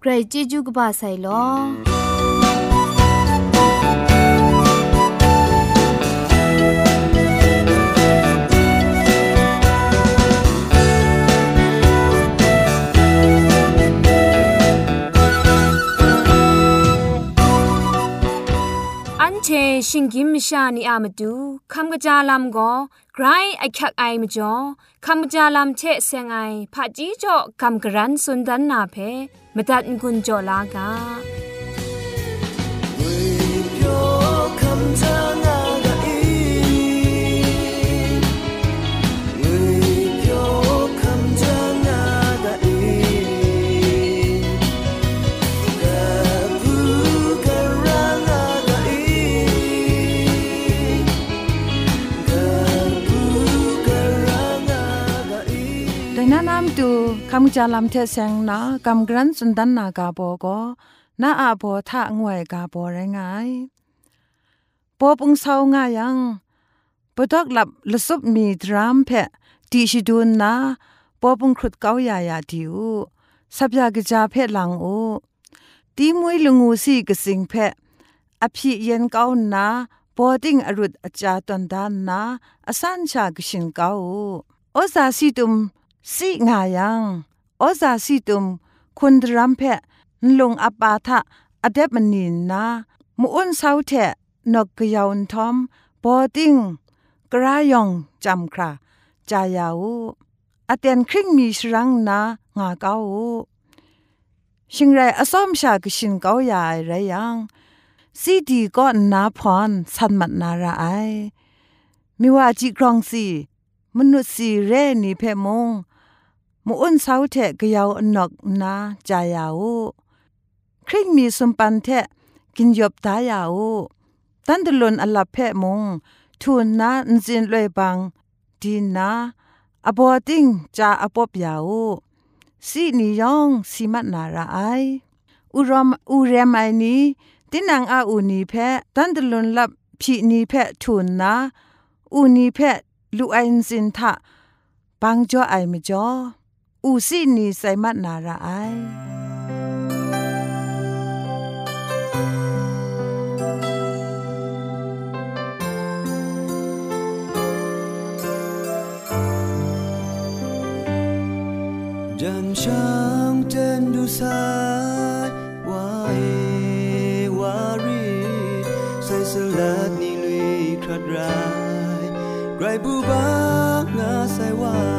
ใครจีจูกบาไซลอเชชิงกิมชานีอามาดูคำกระจาลำก็ ไกรไอคักไอมจ่อคำกระจาลำเชเซงไอผาจีจ่อคำกระรันสุนดันนาเพมตัดกุญจ่อลากา จาลำเทเซงนากำกรันสุนดันนากาโบก็นาอาโบทะงวยกาโบไรงายปอปุงเศร้างายังปดอกหลับลสุบมีดรามเพะตีชิดูนนาปอปุงครุดเกายายาดิวสับยากจาเพะหลังโอตีมวยลงูสีกสิงเพะอภิเย็นเกานาปอติงอรุดอาจาตันดานนาอสันชากชินเกาโอซาสีตุมสิงายัง อซาสิตุมคุณรัมเพะลงอปาทะอเดบมนินนามุอุนเซาเทนกกยาวทอมบอติงกรายองจำคราจายาวอเตนคริงมีชรังนางาเกาชิงไรอสอมชากชินเกาใหญ่ไรยังซีดีก็นาพรสันมัดนาราไอมิว่าจิกรองสีมนุษย์สีเรนีเพมง มูอ้นเสาเทะกยาวอนกนาจายาวคริงมีสมปันเทะกินยบตายาวตันตลนอลับเพะมงทูนนาอินจินลวยบังดีนาอบอติงจาอปบยาวสีนิยองสีมัดนาราไออุรมอุเรมไอนีตินังอาอูนีเพะตันตลนลับพีนีเพะทูนนาอูนีเพะลูไอน์ซินทะปังจ่อไอมจ่อ อูซี่นีไซมัดนาราไอจันช่างเจนดูสายว่าเอวารีใส่สลัดนี่ลุยครัดรายไกรบูบางาใส่ว่า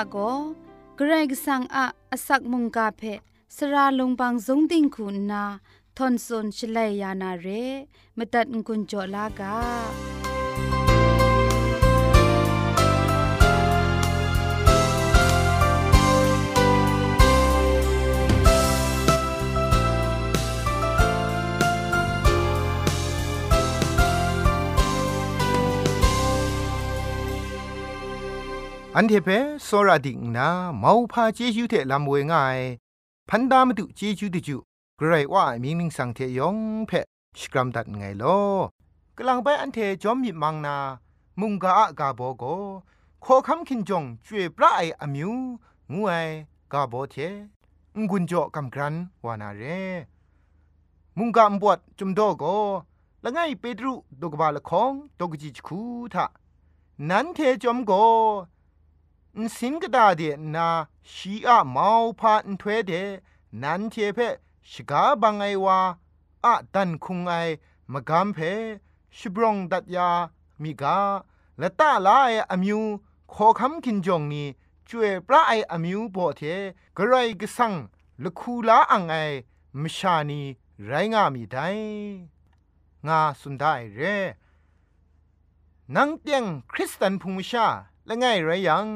าเตียนทาโกเกรกสังอะอสักมุงกาเพสระลงบางสงติงคุณนาทอนซนชลัยยานาเรมตัดกุญจลากา อันเทเปโซราดิงนาเมาพาเจจูเทลำเวง่ายพันดามตุเจจูติจูไกรว่ามีมิงสังเทยองเพสกรัมดัดไงลอกลังไปอันเทจอมมิมังนา มุงกาอะกาโบโกขอคำคินจงจวยพระไออมิวงูไอกาโบเทงกุนจอกำกรันวานาเร มุงกามบวดจุมโดโกละไงเปตรุดกบาละคองดกจิจคูทะนันเทจอมโก นสินกดาเดนาชีอะมาวพาอันถวยเดนันเทเพชกาบังไอวาอะดันคุงไอมะกามเพชิบรองดัดยามีกาละตาลาไออมิวขอคำกินจงนี้จวยพระไออมิวบ่เทกระไรกสังละคูลาอังไอมชานีไรงามีได้งาสุนได้เรนังเตียงคริสตันพุงชา ละไงไรยัง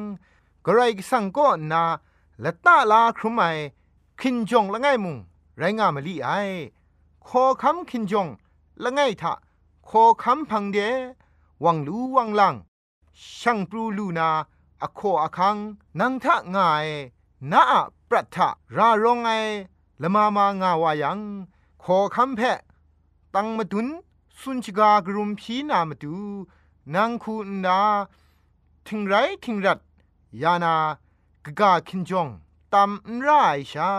กระไรสังก็นาละตาลาครุไมคินจงละไงมุงไรงามลีไอขอคำคินจงละไงทะขอคำพังเดวังลูวังลังช่างปรูลูนาอโคอคังนังทะง่ายนาอะปรัตทะรารองไอละมามางาวายังขอคำแพะตังมาดุนสุนชกากรุมพีนามาดูนางคูนา ทิงไรทิงรัดยานากกาคินจงตำนไรชา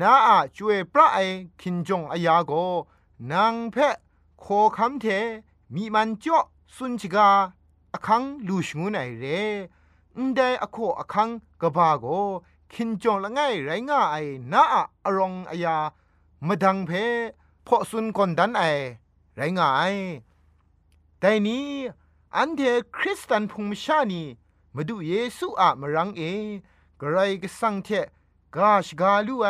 นาอาจวยพระไอคินจงอายาโกนางเพะโคคำเทมีมันจ่อสุนชิกาอคังลูชงูไนเรนไดอโคอคังกบาโกคินจงละไงไรง่าไอนาอาอรองอายามดังเพพอสุนกอนดันไอไรง่ายแต่นี้ อันเทคริสตันพงมชานีมาดูเยซูอะมรังเอกระไรก็สังเทกาชกาลูไอ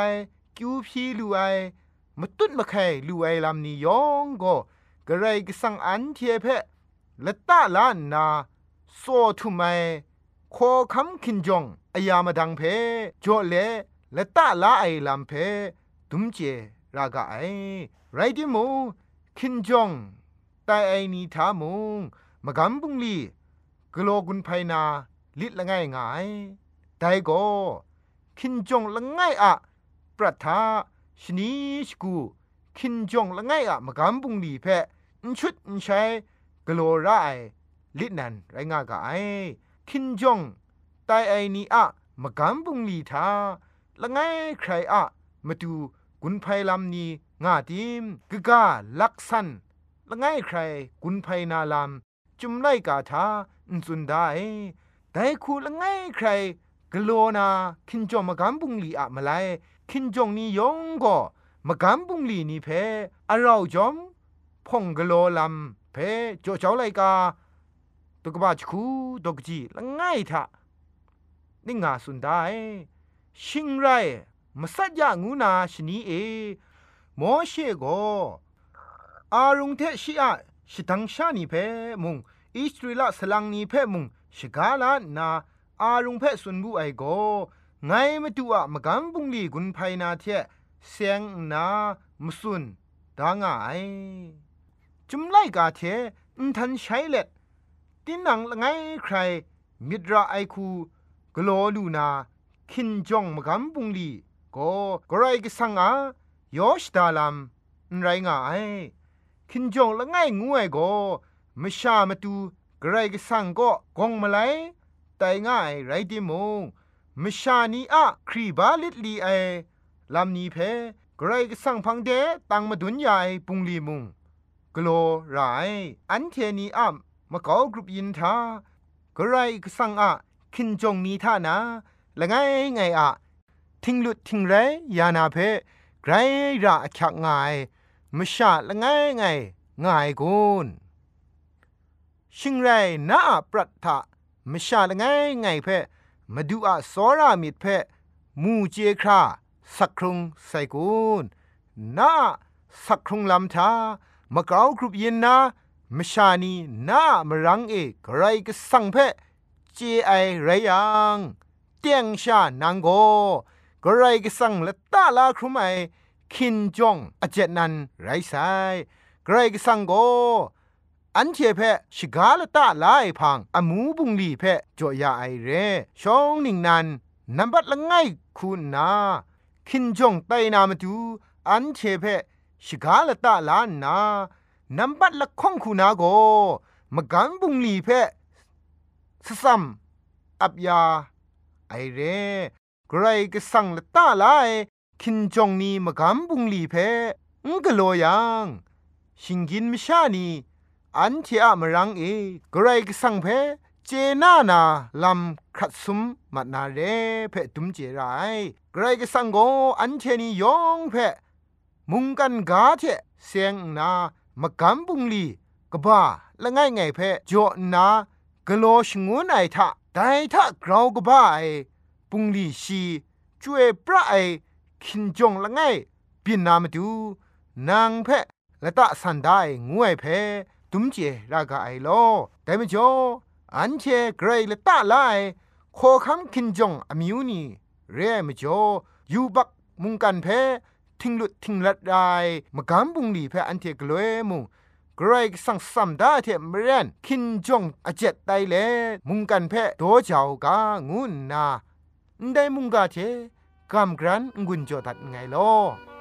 คิวพีลูไอมาตุดมาไข่ลูไอลำนี้ยองก็กระไรก็สังอันเทเพละตาลานนาโซทุไมโคคำคินจงอายามาดังเพจ่อเลละตาลาไอลำเพดุมเจรากาไอไรดิมูคินจงแต่ไอนี้ทามง มกำบุงลีกโลกุนไพนาลิดละง่ายง่ายแต่ก็คินจงละง่ายอะปรัทาชนีชกูคินจงละง่ายอะมกำบุงลีเพอนชุดอนใช้กโลไรลิดนันไรง่ากายคินจงตไอนีอะมะกัมบุงลีทาละไงใครอะมาดูกุนไพลำนี้งาดิมกะกาลักสันละไงใครกุนไพนาลำ จุมไล่กาทาอุนสุนได้แต่คูละไงใครกโลนาคินจอมะกัมบุงลีอะมาไลคินจงนี้ยงก็มะกัมบุงลีนี่เพอเราจอมพงกโลลำเพจ่อเจ้าไลกาตุกบาชคูดกจีละไงทะนี่งาสุนได้ชิงไรมสัจยางูนาชนีเอโมเชโกอารุงเทชิอะชิตังชานีเพมุง อิสราเอลสลังนีเพมุงชกาลานาอารุงเพสุนบุไอโกไงมาดูอะมะกัมบุงลีกุนไพนาเทเสียงนามสุนดางไอจุมไลกาเทอินทันใช้เล็ดตินังละไงใคร มิดรไอคูกโลลูนา คินจองมะกัมบุงลีก็กรายกสังอายอชดาลัมไรง่ายคินจองละไงงวยก็ มชามาตูกรายกสังก็กงมาไลแต่ง่ายไรดิมงมชานีอะครีบาลิดลีไอลำนี้เพกรายกสังพังเดตังมาดุนยายปุงลีมุงกโลไรอันเทนีอะมะกอกรุปยินทากรายกสังอะคินจงนี้ท่านาละไงไงอะทิ้งลุดทิ้งไรยานาเพไกรระคักงายมชาละไงไงง่ายกุน ชิงไรนาปรัตถะมชาละไงไงเพมาดูอะสอรามิดเพมูเจคราสักครุงใส่กุนนาสักครุงลำทามะกราวกรุบยินนามชานีนามรังเอกไรก็สังเพเจไอไรยังเตียงชานางโกกไรก็สังละตาลาครุไมคินจงอเจนันไรไซกไรก็สังโก อันเชเพชิกาลตาลายพังอมูบุงลีเพจ่อยาไอเรชองนิงนันนับบัดละไงคุณนาคินจงไตนามาดูอันเชเพชิกาลตาลานนานับบัดละข้องคุณาโกมกันบุงลีเพสซัมอับยาไอเรไกรก็สั่งละตาลายคินจงนีมกำบุงลีเพงกโลยังชิงกินมชานี อันเทอะมรังเอกรก็สังเพเจนานาลำครัดซุมมานาเรเพตุมเจไรไกรก็สังโกอันเทนียองเพมุงกันกาเทเสียงนามกำบุงลีกบ้าละไงไงเพจอนากโลชงวนไอทะไดทะกราวกบ้าไอปุงลีชีจวยพระไอคินจงละไงปินนามาดูนางเพละตะสันได้งวยเพ ตุมเจรากาไอโลแต่ไม่จออันเชเกรละตะไลขอคำคินจงอมิวนีเร่ไม่จออยูบักมุงกันเพทิงลุดทิงลัดได้มากำบุงลีเพอันเทกลวยมุงกรายสังสัมดาเทมเรนคินจงอเจ็ดไตเลมุงกันเพโตเจ้ากางุนนาได้มุงกาเทกำกรันงุนจอดัดไงลอ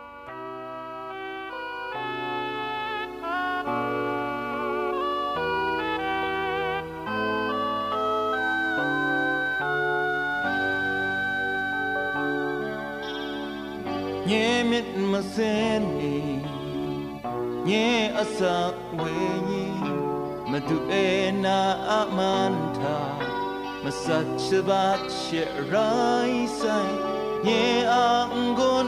เยมิดมาเซนเอเยอสักเวญีมาดูเอนาอามันทามาสัจฉบักเชไรไซเยอังกอน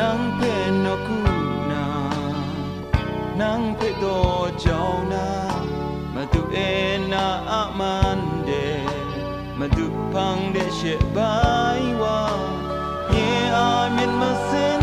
နန်းဖဲနကူနာနန်းဖဲတော့ကြောင်းနာမတူအေနာအမန်တဲ့မတူဖန်တဲ့ရှေဘိုင်ဝါယေအာမင်မစင်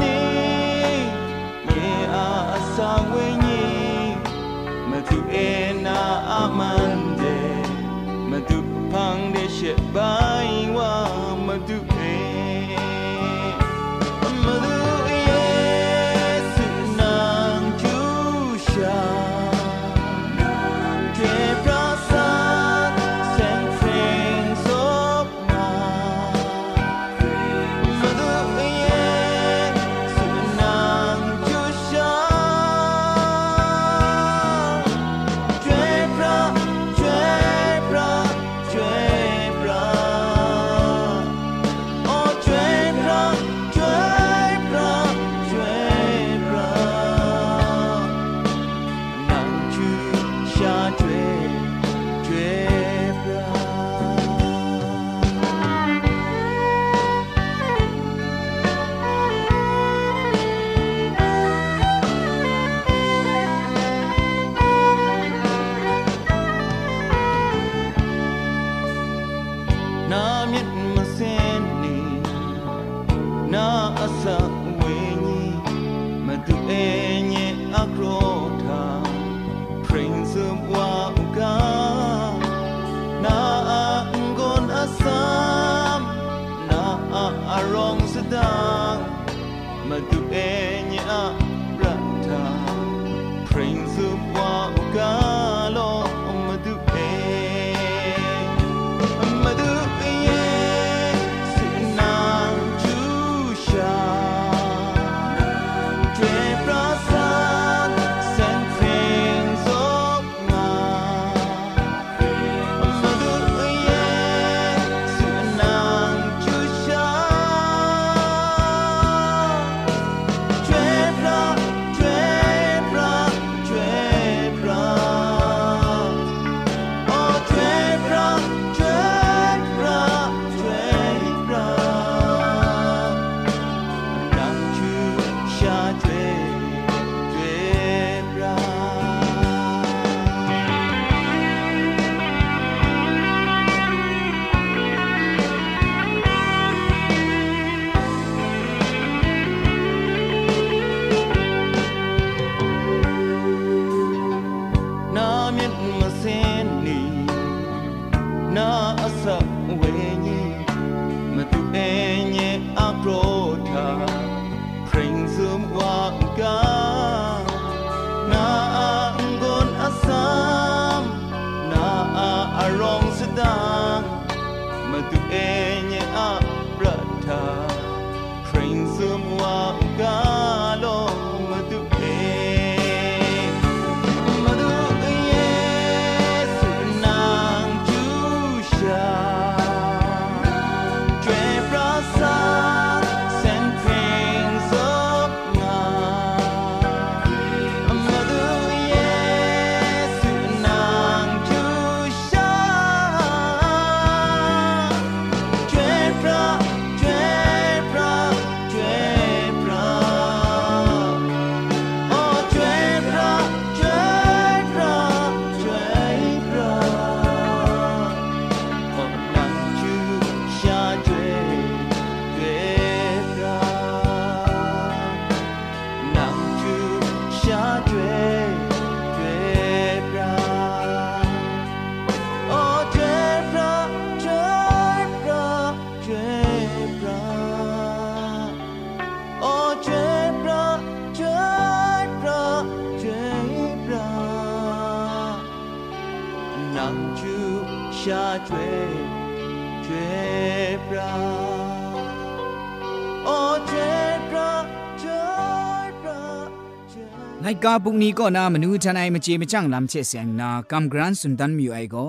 ไงกาบุกนี้ก็นามนูทนไอมเจมจังลำเชเสียงนากำกรันสุนดันมิวไอก็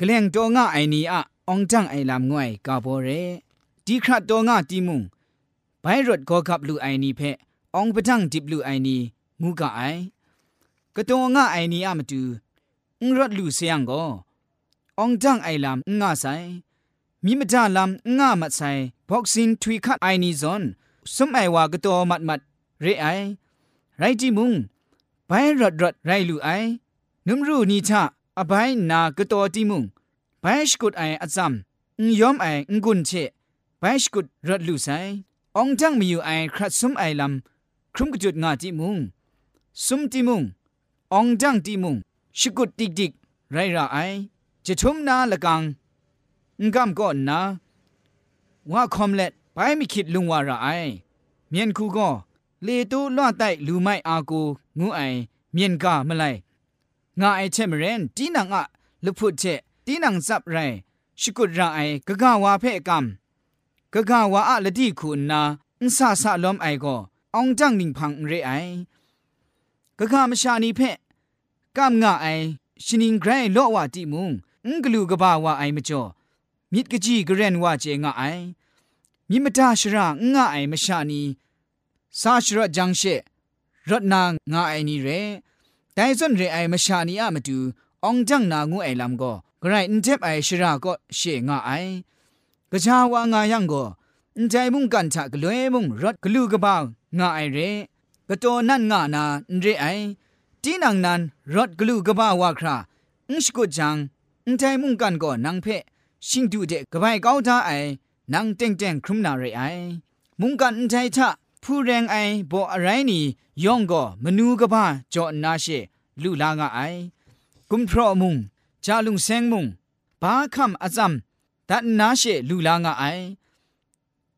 กลงตัวง่าไอนี้อะองจังไอลำงวยกาโบเรดีครัดตัวง่าตีมุงไปรถก็ขับลูไอนี้เพองปะทังดิบลูไอนี้งูกะไอกระตัวง่าไอนี้อะมาดูงรถลูเสียงก็องจังไอลำง่าใสมีมจาลำง่ามัดใส่บอกซินทวีคัดไอนี้ซอนสมไอว่ากระตัวมัดมัดเรไอ ไรจิมุงไปรดรดไรลูไอนุมรูนีชะอบายนากะตอติมุงไปสกุดไออัซัมงยอมไองกุนเชไปสกุดรดลูไซองจังมีอยู่ไอครัดซุมไอลำครุมกจุดงาติมุงซุมติมุงองจังติมุงสกุดดิกดิกไรระไอจะชุมนาละกังงกำก่อนนาว่าคอมเล็ดไปไม่คิดลุงว่าระไอเมียนคูก็ လေတိုးလွတ်တိုက်လူမိုက်အာကိုငူးအိုင်မြင်ကမလိုက်ငါအိုက်ချက်မရင်တီနန်အလဖုတ်ချက်တီနန်ဇပ်ရိုင်ရှိကုရအိုင်ဂဂဝါဖဲ့ကမ်ဂဂဝါအလတိခုနာအန်ဆာဆာလုံးအိုင်ကိုအောင်ကြန့်နင်းဖန်ရဲအိုင်ဂဂမရှာနီဖဲ့ကမ်ငါအိုင်ရှင်င်ဂရိုင်လော့ဝတိမုံအင်္ဂလူကဘာဝအိုင်မကျော်မြစ်ကကြီးဂရန်ဝချေငါအိုင်မြစ်မတရှရငါအိုင်မရှာနီ ซาชระจังเชรถนางงาไอนี่เรแต่ส่วนเรไอมชานีอะมาดูองจังนางูไอลำก็ไกรอินเทปไอชราก็เชงาไอกะชาวางายังก็อินใจมุ่งกันทะกเลยมุ่งรถกลูกระบางงาไอเรกะโตนั่นงานาเรไอตีนังนันรถกลูกระบาวาคราอิงสกุจังอินใจมุ่งกันก็นังเพชิงดูเดกบายก้าวตาไอนังเต็งเต็งครุมนาเรไอ มุ่งกันใจทะ ผู้แรงไอบ่อะไรนี่ย่องก็มนูกบ้าจอนาเชลูลางาไอ กุมพรอมุงจาลุงเซงมุงบาคำอาซัมดันนาเชลูลางาไอ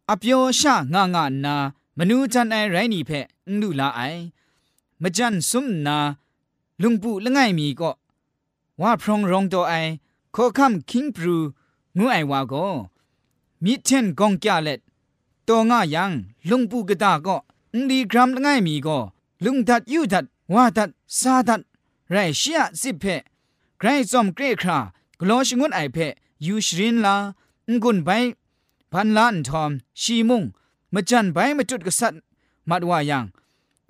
อเปียวชางางานามนูจันไอไรนี่เพนลูลาไอมจันซุมนาลุงปุละไงมีก็ว่าพรองรองตัวไอขอคำคิงปรูงูไอวาก็มิเทนกองกะเล็ด ตัวง่ายังลุงปูกะตาก็อุดีกรัมละไงมีก็ลุงทัดยูทัดว่าทัดซาทัดไรเชียสิเพไกรซอมเกรครากลอชงุนไอเพยูชรินลางกุนไปพันล้านทอมชีมุงมาจันไปมาจุดกษัตริย์มัดว่ายัง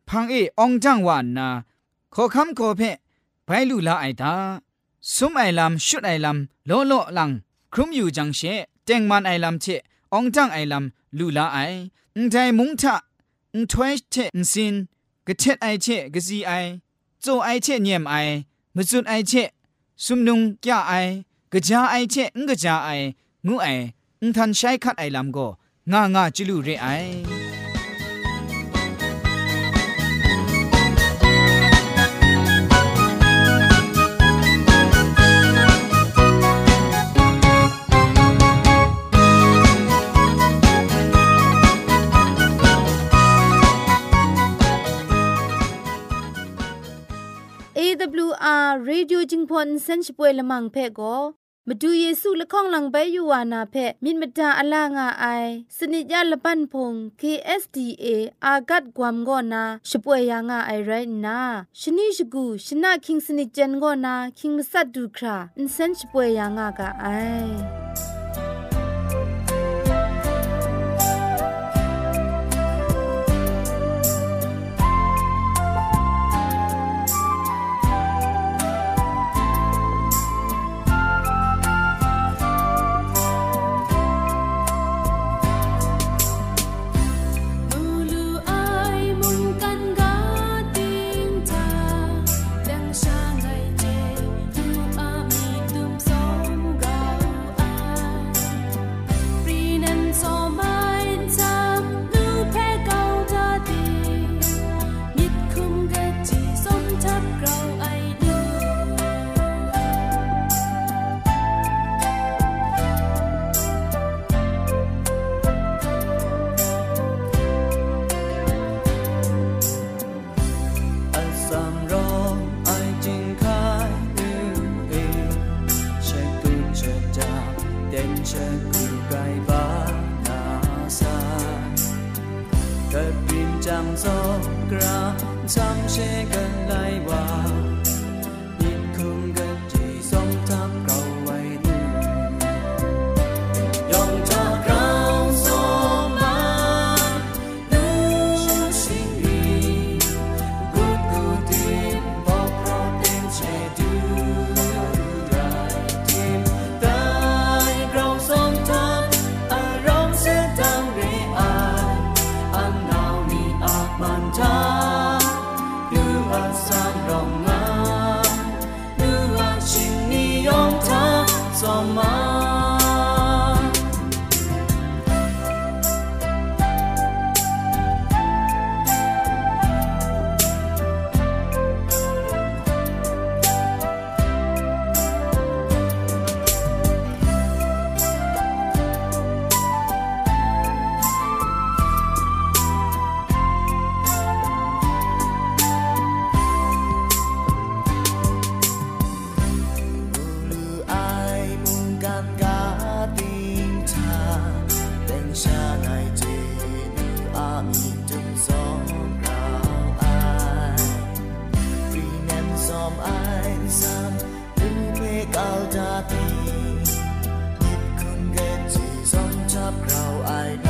พังเอองจังวานนาขอคำขอเพไปลูลาไอตาสมไอลำชุดไอลำโลโลลังครุมอยู่จังเชเจงมันไอลำเช องจังไอลำลูลาไออุ้งใจมุงทะอุ้งทวยเชอุ้งซินกะเช็ดไอเชกะซีไอโจไอเชเนียมไอมจุดไอเชสุมนุงกะไอกะจาไอเชอุ้งกะจาไองูไออุ้งทันใช้คัดไอลำก็งางาจิลูเรไอ AWR Radio จิงพอนเซนช่วยละมังเพ่ก็มาดูเยซูละข้องหลังใบยูวานาเพ่มินมตาอลางาไอสนิจยาละปันพง KSDA อากัดกวมก็นาช่วยยางาไอไรนาชนิชกูชนะคิงสนิจเจนก็นาคิงมัสัดดูคราอินเซนช่วยยางากาไอ 要爱你